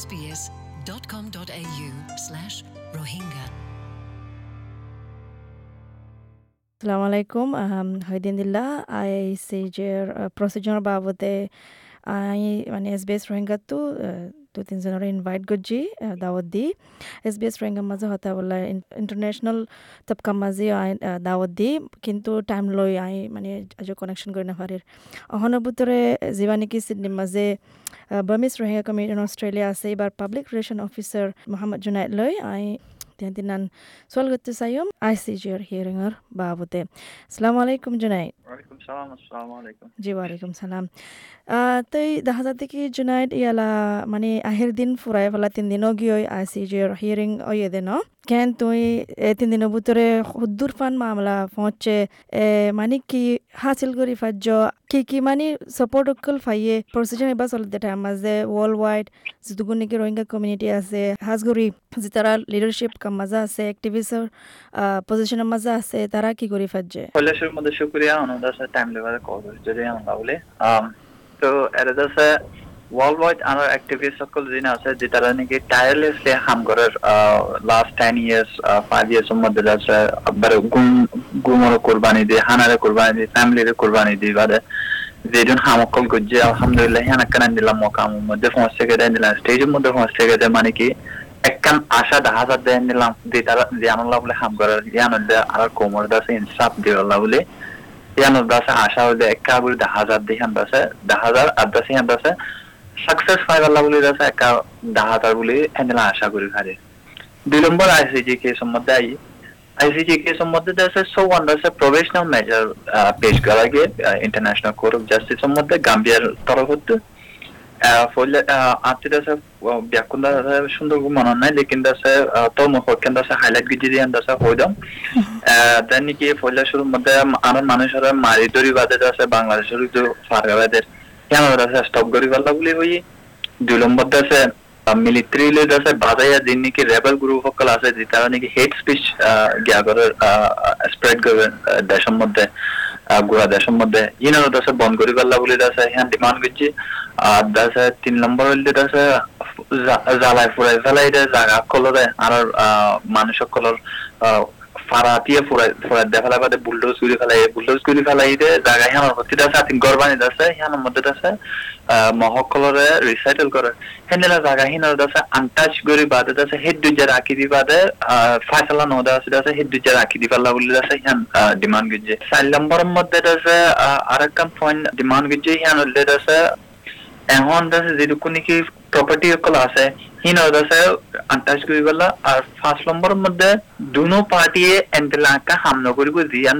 sbs.com.au slash rohingya আসসালামু আলাইকুম হইদিনদিল্লা I C জের প্রসিজৰ বাবদে আই মানে এছ বি এছ ৰোহিংগাটো দু তিনজনের ইনভাইট গজি দাৱত দি। এছ বি এছ ৰোহিংগাৰ মাঝে হতা বলে ইণ্টাৰনেশ্যনেল তবকা মাঝে দাৱত দি। কিন্তু টাইম লৈ আই মানে আজি কানেকশ্যন কৰি নাপাৰিৰ অহনৰ বুটৰে যিবা নাকি সিডনির মাঝে Burmese Rohingya community in Australia আছে। এইবাৰ public relation officer Mohammad Junaid লই আই tinan solgatu sayum ICGR hearinger babute assalamu alaikum junaid ওয়ালাইকুম সালাম আসসালামু আলাইকুম জি ওয়ালাইকুম সালাম তই দেখা যাতে কি জুনাইদ ইয়ালা মানে আহির দিন ফুরাই ফেলা তিন দিনও গিয়ে আইসিজির হিয়ারিং ওই দে ন কেন তুই তিন দিনের ভিতরে হুদ্দুর ফান মামলা পৌঁছে মানে কি হাসিল করি ফাজ্য কি কি মানে সাপোর্ট অকল ফাইয়ে প্রসিজন এবার চলতে টাইম মাঝে ওয়ার্ল্ড ওয়াইড যেটুকু নাকি রোহিঙ্গা কমিউনিটি আছে হাজগুড়ি যে তারা লিডারশিপ কাম মাজা আছে এক্টিভিস্টর পজিশনের মাজা আছে তারা কি করি ফাজ্যে কৈলাসের মধ্যে শুক্রিয়া আছে টাইম কল যদি আমরা তো ওয়াইড আনার অ্যাক্টিভিস্ট সকল যিনি আছে, যে তারা নাকি টায়ারলেসলি হাম করার last ten years five years মধ্যে আছে, আবার গুম গুমর কোরবানি দিয়ে হানারে কোরবানি দিয়ে ফ্যামিলিরে কোরবানি দিয়ে বাদে গজ্জে আলহামদুলিল্লাহ হ্যাঁ কানান দিলাম মকাম মধ্যে পৌঁছ থেকে দেন দিলাম স্টেজের মধ্যে পৌঁছ থেকে দেয় মানে কি, একখান আশা দেখা হাজার দেন দিলাম, যে তারা জানাল্লাহ বলে হাম করার জানাল আর কোমর দাসে ইনসাফ দিওল্লাহ বলে দাসে আশা হলে একা বলে দেখা হাজার দিহান দাসে দেখা হাজার আর দাসে হান দাসে সাকসেস পাইবাল্লাহ বলে দাসে একা দেখা হাজার বলে এনে আশা করি খারে দুই নম্বর আইসিজি কেসের মধ্যে আই আইসিজি কেসের মধ্যে দাসে সো ওয়ান দাসে প্রফেশনাল মেজার পেশ করা গিয়ে ইন্টারন্যাশনাল কোর্ট অফ জাস্টিসের মধ্যে গাম্বিয়ার তরফ হতে ফলে আপনি দাসে ব্যাকুন দাসে সুন্দর মনে নাই লেকিন দাসে তো মহকেন দাসে হাইলাইট গিজি দিয়ে দাসে দেন নাকি ফলে শুরুর মধ্যে আরও মানুষের মারি দড়ি বাদে দাসে বাংলাদেশের দাসে স্টপ করি পারলা বলি হই দুই নম্বর দাসে মিলিটারি দাসে বাজাইয়া দিন নাকি রেবেল গ্রুপ সকল আছে, যে তারা নাকি হেট স্পিচ গিয়া করে স্প্রেড করবে দেশের মধ্যে গুড়া দেশের মধ্যে। ইনারও দাসে বন্ধ করি পারলা বলে দাসে হ্যাঁ ডিমান্ড করছি আর দাসে তিন নম্বর হইলে দাসে জ্বালাই ফুরাই ফেলাই দে জাগা কলরে আর মানুষ সকলের ফারাতিয়ে ফুরাই ফুরাই দে ফেলাই বাদে বুলডোজ করে ফেলাই বুলডোজ করে ফেলাই দে জাগা হ্যাঁ হচ্ছে দাসে আতিন গরবানি দাসে হ্যাঁ মধ্যে দাসে মহকলরে রিসাইকেল করে হেনেলা জাগা হিনার দাসে আনটাচ করে বাদে দাসে হেড দুজা রাখি দি বাদে ফাইসালা ন দাসে দাসে হেড দুজা রাখি দি পাল্লা বলে দাসে হ্যান ডিমান্ড গিয়ে চার নম্বরের মধ্যে দাসে আরেকখান পয়েন্ট ডিমান্ড গিয়ে হ্যান হলে দাসে এখন দাসে যেটুকু নাকি প্রপার্টি সকল আছে হিনার দাসে আনটাচ করে গেলা আর ফার্স্ট নম্বরের মধ্যে দুনো পার্টিয়ে এন্টেলাকা হামলা করিব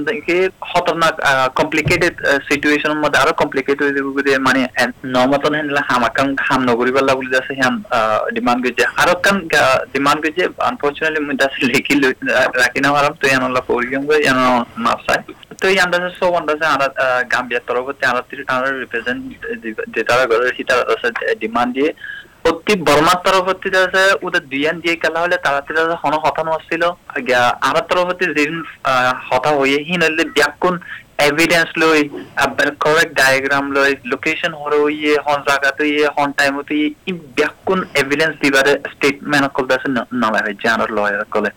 থেকে খতরনাক কমপ্লিকেটেড সিচুয়েশনের মধ্যে আরও কমপ্লিকেট হয়ে যাব যদি মানে নমতন হেনলা হামাকাং হামলা করি পারলা বলে যাচ্ছে হিয়ান ডিমান্ড করছে আরও কান ডিমান্ড করছে আনফরচুনেটলি মুই দাসে লেখি রাখি না পারাম তো ইয়ান আল্লাহ পরিগম করে ইয়ান মাসায় তো ইয়ান দাসে সব আন্দাজে আর গাম্বিয়ার তরফতে আর আর রিপ্রেজেন্ট সেটা ডিমান্ড দিয়ে, অতি বর্মার তরফতি আছে ওদের দুইয়ান দিয়ে খেলা হলে তারা হন হতানো আসছিল আর তরফতি যেদিন হতা হয়ে হিন হলে ব্যাকুন এভিডেন্স লই করেক্ট ডায়াগ্রাম লই লোকেশন হরে ইয়ে হন জায়গাতে ইয়ে হন টাইম হতে ই ব্যাকুন এভিডেন্স দিবারে স্টেটমেন্ট কল দাসে নলা হয় জানার লয়ার কলে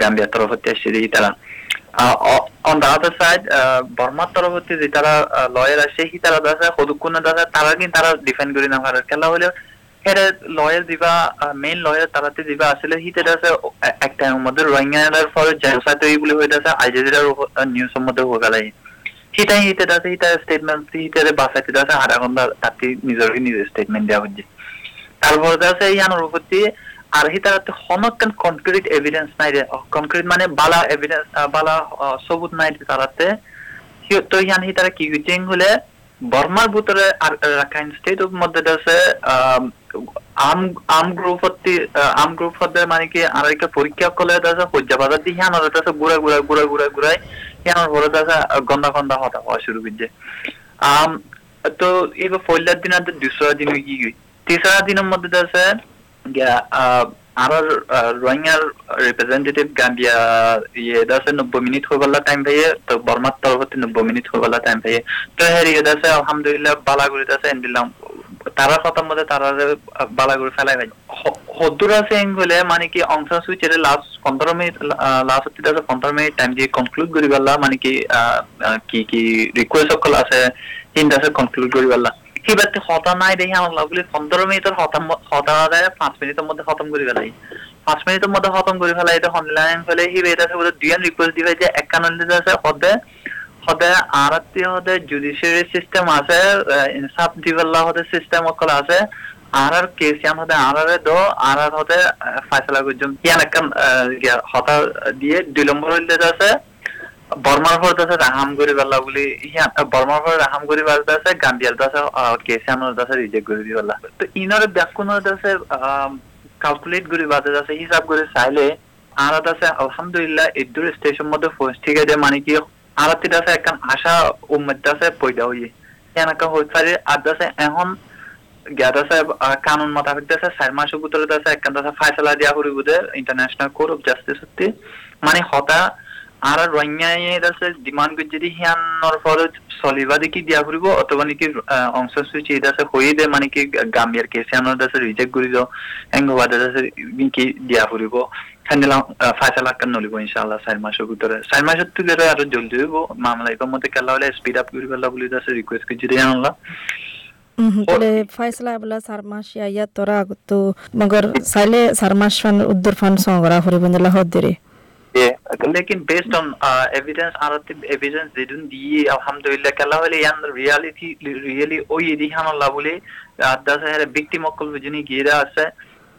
গাম্বিয়া তরফতি আসছে দিয়ে তারা। অন দা আদার সাইড বর্মার তরফতি যে তারা লয়ার আসে হি তারা দাসে সদুকুন দাসে, তারা কিন্তু তারা ডিফেন্ড করি না খেলা হলে হেরে লয়ার দিবা মেইন লয়ার তারাতে দিবা আসলে হিতে আছে একটা মধ্যে রোহিঙ্গার ফলে জেনোসাইড হই বলে হইতে আছে, আল জাজিরার নিউজ মধ্যে হয়ে গেল হিতাই হিতে আছে হিতা স্টেটমেন্ট হিতে বাসাইতে আছে আধা ঘণ্টা তাতে নিজের নিজের স্টেটমেন্ট দেওয়া হচ্ছে তারপরে আছে ইয়ানোর উপরতে আর হিতারাতে হনকান কনক্রিট এভিডেন্স নাই রে কনক্রিট মানে বালা এভিডেন্স বালা সবুত নাই তারাতে তো ইয়ান হিতারা কি গুচিং হলে বর্মার ভিতরে আর রাখাইন স্টেট অফ মধ্যে আছে, আম আম গ্রুপ আম গ্রুপ মানে কি আর পরীক্ষা হজ্জা বাজার দিয়ে আছে গুড়া গুড়া গুড়া গুড়া, গুড়াই হিয়ানোর পরে আছে গন্দা গন্দা হতা হওয়া শুরু করছে আম, তো এবার পয়লার দিন আছে দুসরা দিন কি তেসরা দিনের মধ্যে আছে আর রোহিঙ্গার রিপ্রেজেন্টেটিভ গাম্বিয়া ইয়ে দাসে নব্বই মিনিট হয়ে গেল টাইম পাইয়ে তো বর্মার তরফতে নব্বই মিনিট হয়ে গেল টাইম পাইয়ে তো হেরি দাসে আলহামদুলিল্লাহ বালাগুড়ি দাসে দিলাম তারা কথার মধ্যে তারা বালাগুড়ি ফেলাই ভাই হদ্দুর আছে এং হলে মানে কি অংশ সুইচের লাস্ট পনেরো মিনিট লাস্ট আছে পনেরো মিনিট টাইম দিয়ে কনক্লুড করি পারলা মানে কি কি কি রিকোয়েস্ট সকল আছে হিন্দ আছে কনক্লুড করি পারলা কিবাতে হতা নাই দেখি আমার লাগলে পনেরো মিনিটের হতাম হতা দেয় পাঁচ মিনিটের মধ্যে খতম করি পেলাই পাঁচ মিনিটের মধ্যে খতম করি ফেলাই এটা অনলাইন ফেলে হি এটা বোধ দুই রিকোয়েস্ট দিবে যে এক কানন দিতে আছে হদে হদে আরতি হদে জুডিশিয়ারি সিস্টেম আছে ইনসাফ দিবেল্লা হদে সিস্টেম অকল আছে আর আর কেস ইয়ান হদে আর আর দো আর আর হদে ফাইসলা করছুম ইয়ান একখান হতা দিয়ে, দুই নম্বর আছে। বুলি হিয়ান বর্মার পর রাহাম করি পারতে আছে গাম্বিয়ার আছে কেস ইয়ানোর আছে রিজেক্ট করে দি তো চাইলে আর আছে আলহামদুলিল্লাহ এদুর স্টেশন মানে কি আর আছে একখান আশা উম্মত আছে পয়দা ইয়ান একটা হইতে পারে আর আছে এখন জ্ঞাত আহ, কানুন মোতাবেক আছে চার মাসের ভিতরে আছে একখান ফাইসলা দিয়া করিব ইন্টারন্যাশনাল কোর্ট অফ জাস্টিস মানে হতা আর রঙাই আছে ডিমান্ড করে যদি হিয়ানোর পরে চলিবা দেখি দিয়া ফুৰিব অথবা নেকি অংশ এটা আছে হয়ে দে মানে কি গাম্বিয়ার কেস আনোর আছে রিজেক্ট কৰি দিও এংগবাদ আছে কি দিয়া ফুৰিব খান্দিলা ফাইসলা কান নলিব ইনশাআল্লাহ, চার মাসের ভিতরে। চার মাসের তুলে আরও জলদি হইব, মামলা এবার মধ্যে কেলা হলে স্পিড আপ করি পেলা বলি আছে রিকোয়েস্ট করে যদি আনলা তাহলে ফাইসলা বলা চার মাস ইয়া তোরা আগতো, মগর চাইলে চার মাস ফান উদ্দুর ফান সংগ্রা ফুরিব দিলা Lakin based on uh, evidence, narrative evidence they didn't diye alhamdulillah kala hole yan reality really o yedi hanallah bole adda sahere victim okkol juni gira ase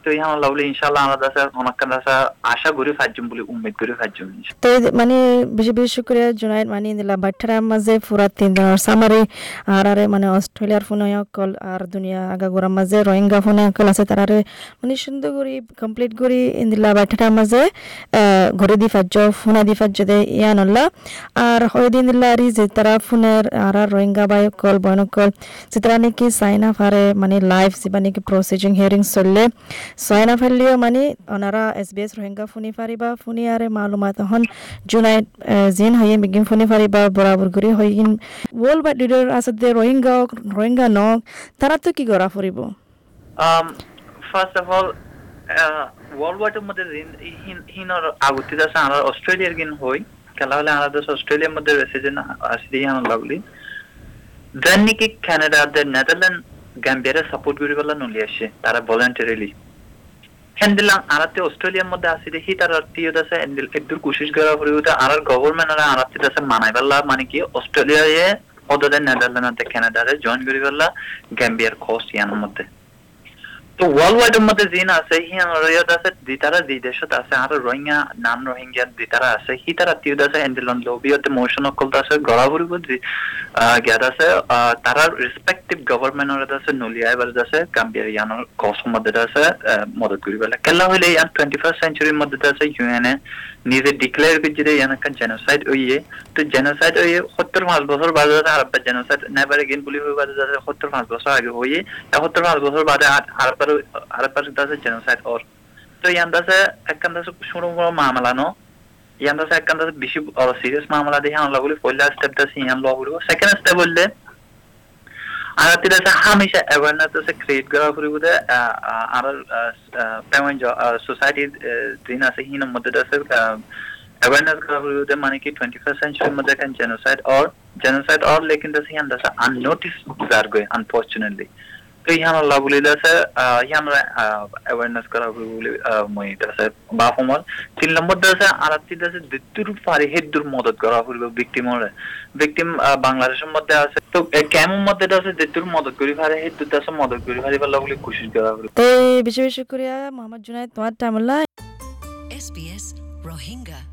তো ইহান লাভলে ইনশাআল্লাহ আমরা দাসা অনেকখান দাসা আশা করি ফাজুম বলে, উম্মেদ করে ফাজুম তো মানে বেশি বেশি শুক্রিয়া জুনাইদ মানে দিলা বাট্টারা মাঝে পুরা তিন দিনের সামারে, আর আরে মানে অস্ট্রেলিয়ার ফোন অকল, আর দুনিয়া আগা গোড়ার মাঝে রোহিঙ্গা ফোন অকল আছে তারারে মানে সুন্দর করে কমপ্লিট করে ইন্দিলা বাট্টারা মাঝে ঘরে দি ফাজ্য ফোনা দি ফাজ্য দে ইয়া নল্লা আর হয় দিন দিলা আর যে তারা ফোনের আর আর রোহিঙ্গা বাই কল বয়ন কল যে তারা নাকি সাইন আপ আরে মানে লাইভ যেবা নাকি প্রসিজিং হিয়ারিং চললে সাইন আপ মানে ওনারা এস বি এস রোহিঙ্গা ফুনি পারিবা ফুনি আরে মালুমাত হন জুনাইট জিন হয়ে বিগিন ফুনি পারিবা বরাবর করে হইন ওয়ার্ল্ড ওয়াইড লিডার আছে যে রোহিঙ্গা রোহিঙ্গা নক তারা তো কি ফুরিব um first of all world ওয়াইডের মধ্যে হিনর আগুতি আছে আর অস্ট্রেলিয়ার গিন হই খেলা হলে আর দেশ অস্ট্রেলিয়ার মধ্যে রেসিডেন্ট আসি হিনর লাগলি দেন নাকি কানাডা দে নেদারল্যান্ড গাম্বিয়ারে সাপোর্ট করি বলা নলি আসে হ্যান্ডিলাং আরাতে অস্ট্রেলিয়ার মধ্যে আসি দেখি তার আত্মীয় আছে একদূর কোশিশ করা পরে আর গভর্নমেন্ট আর আত্মীয় আছে, মানাই পারলা মানে কি অস্ট্রেলিয়ায় অদরে নেদারল্যান্ড কানাডারে জয়েন করি পারলা গাম্বিয়ার কস্ট ইয়ানোর মধ্যে তো ওয়ার্ল্ড ওয়াইডের মধ্যে যিন আছে হিয়ান রয়াত আছে দিতারা দি দেশত আছে আর রোহিঙ্গা নান রোহিঙ্গা দিতারা আছে হি তারা তিউদ আছে এন্ডিলন লবিয়তে মোশন অকল আছে গড়া ভরিব জ্ঞাত আছে আহ, তারা রেসপেক্টিভ গভর্নমেন্টর আছে নলিয়াই বার আছে গাম্বিয়ার ইয়ানোর কষ্ট মধ্যে আছে মদত করি পেলে কেলা হইলে ইয়ান টোয়েন্টি ফার্স্ট সেঞ্চুরির মধ্যে আছে ইউএনএ নিজে ডিক্লেয়ার করছে যে ইয়ান একটা জেনোসাইড হইয়ে তো জেনোসাইড হইয়ে সত্তর পাঁচ বছর বাদে আছে আর জেনোসাইড নেভার এগেন বলি হয়ে বাদে আছে সত্তর পাঁচ বছর আগে হইয়ে সত্তর পাঁচ বছর বাদে আরেকবার আছে জেনোসাইড ওর তো ইয়ান দাসে শুরু বড় মামলা নো? ইয়ান দাসে বেশি সিরিয়াস মামলা দিয়ে আনলা বলি পয়লা স্টেপ দাসে ইয়ান ল করিব সেকেন্ড স্টেপ বললে আর তিন আছে হামেশা অ্যাওয়ারনেস আছে ক্রিয়েট করা করিব দে। আর পেমেন্ট সোসাইটি দিন আছে হিন মধ্যে আছে অ্যাওয়ারনেস করা করিব দে। মানে কি টোয়েন্টি ফার্স্ট সেঞ্চুরির মধ্যে কেন জেনোসাইড অর জেনোসাইড অর লেকিন দাসে হিয়ান দাসে আননোটিস যার গই আনফর্চুনেটলি তো ইহান আল্লাহ বুলি আছে ইহান অ্যাওয়ারনেস করা বুলি মই আছে বা সমল তিন নম্বর আছে আর তিন আছে দিতুর পারি মদত করা ফুরবে ভিকটিমর ভিকটিম বাংলাদেশের মধ্যে আছে তো কেমন মধ্যে আছে দিতুর মদত করি পারে হেদুর আছে মদত করি পারি বলি কোশিশ করা ফুরবে তো বেশি বেশি শুক্রিয়া মোহাম্মদ জুনাইদ তোমার SBS Rohingya.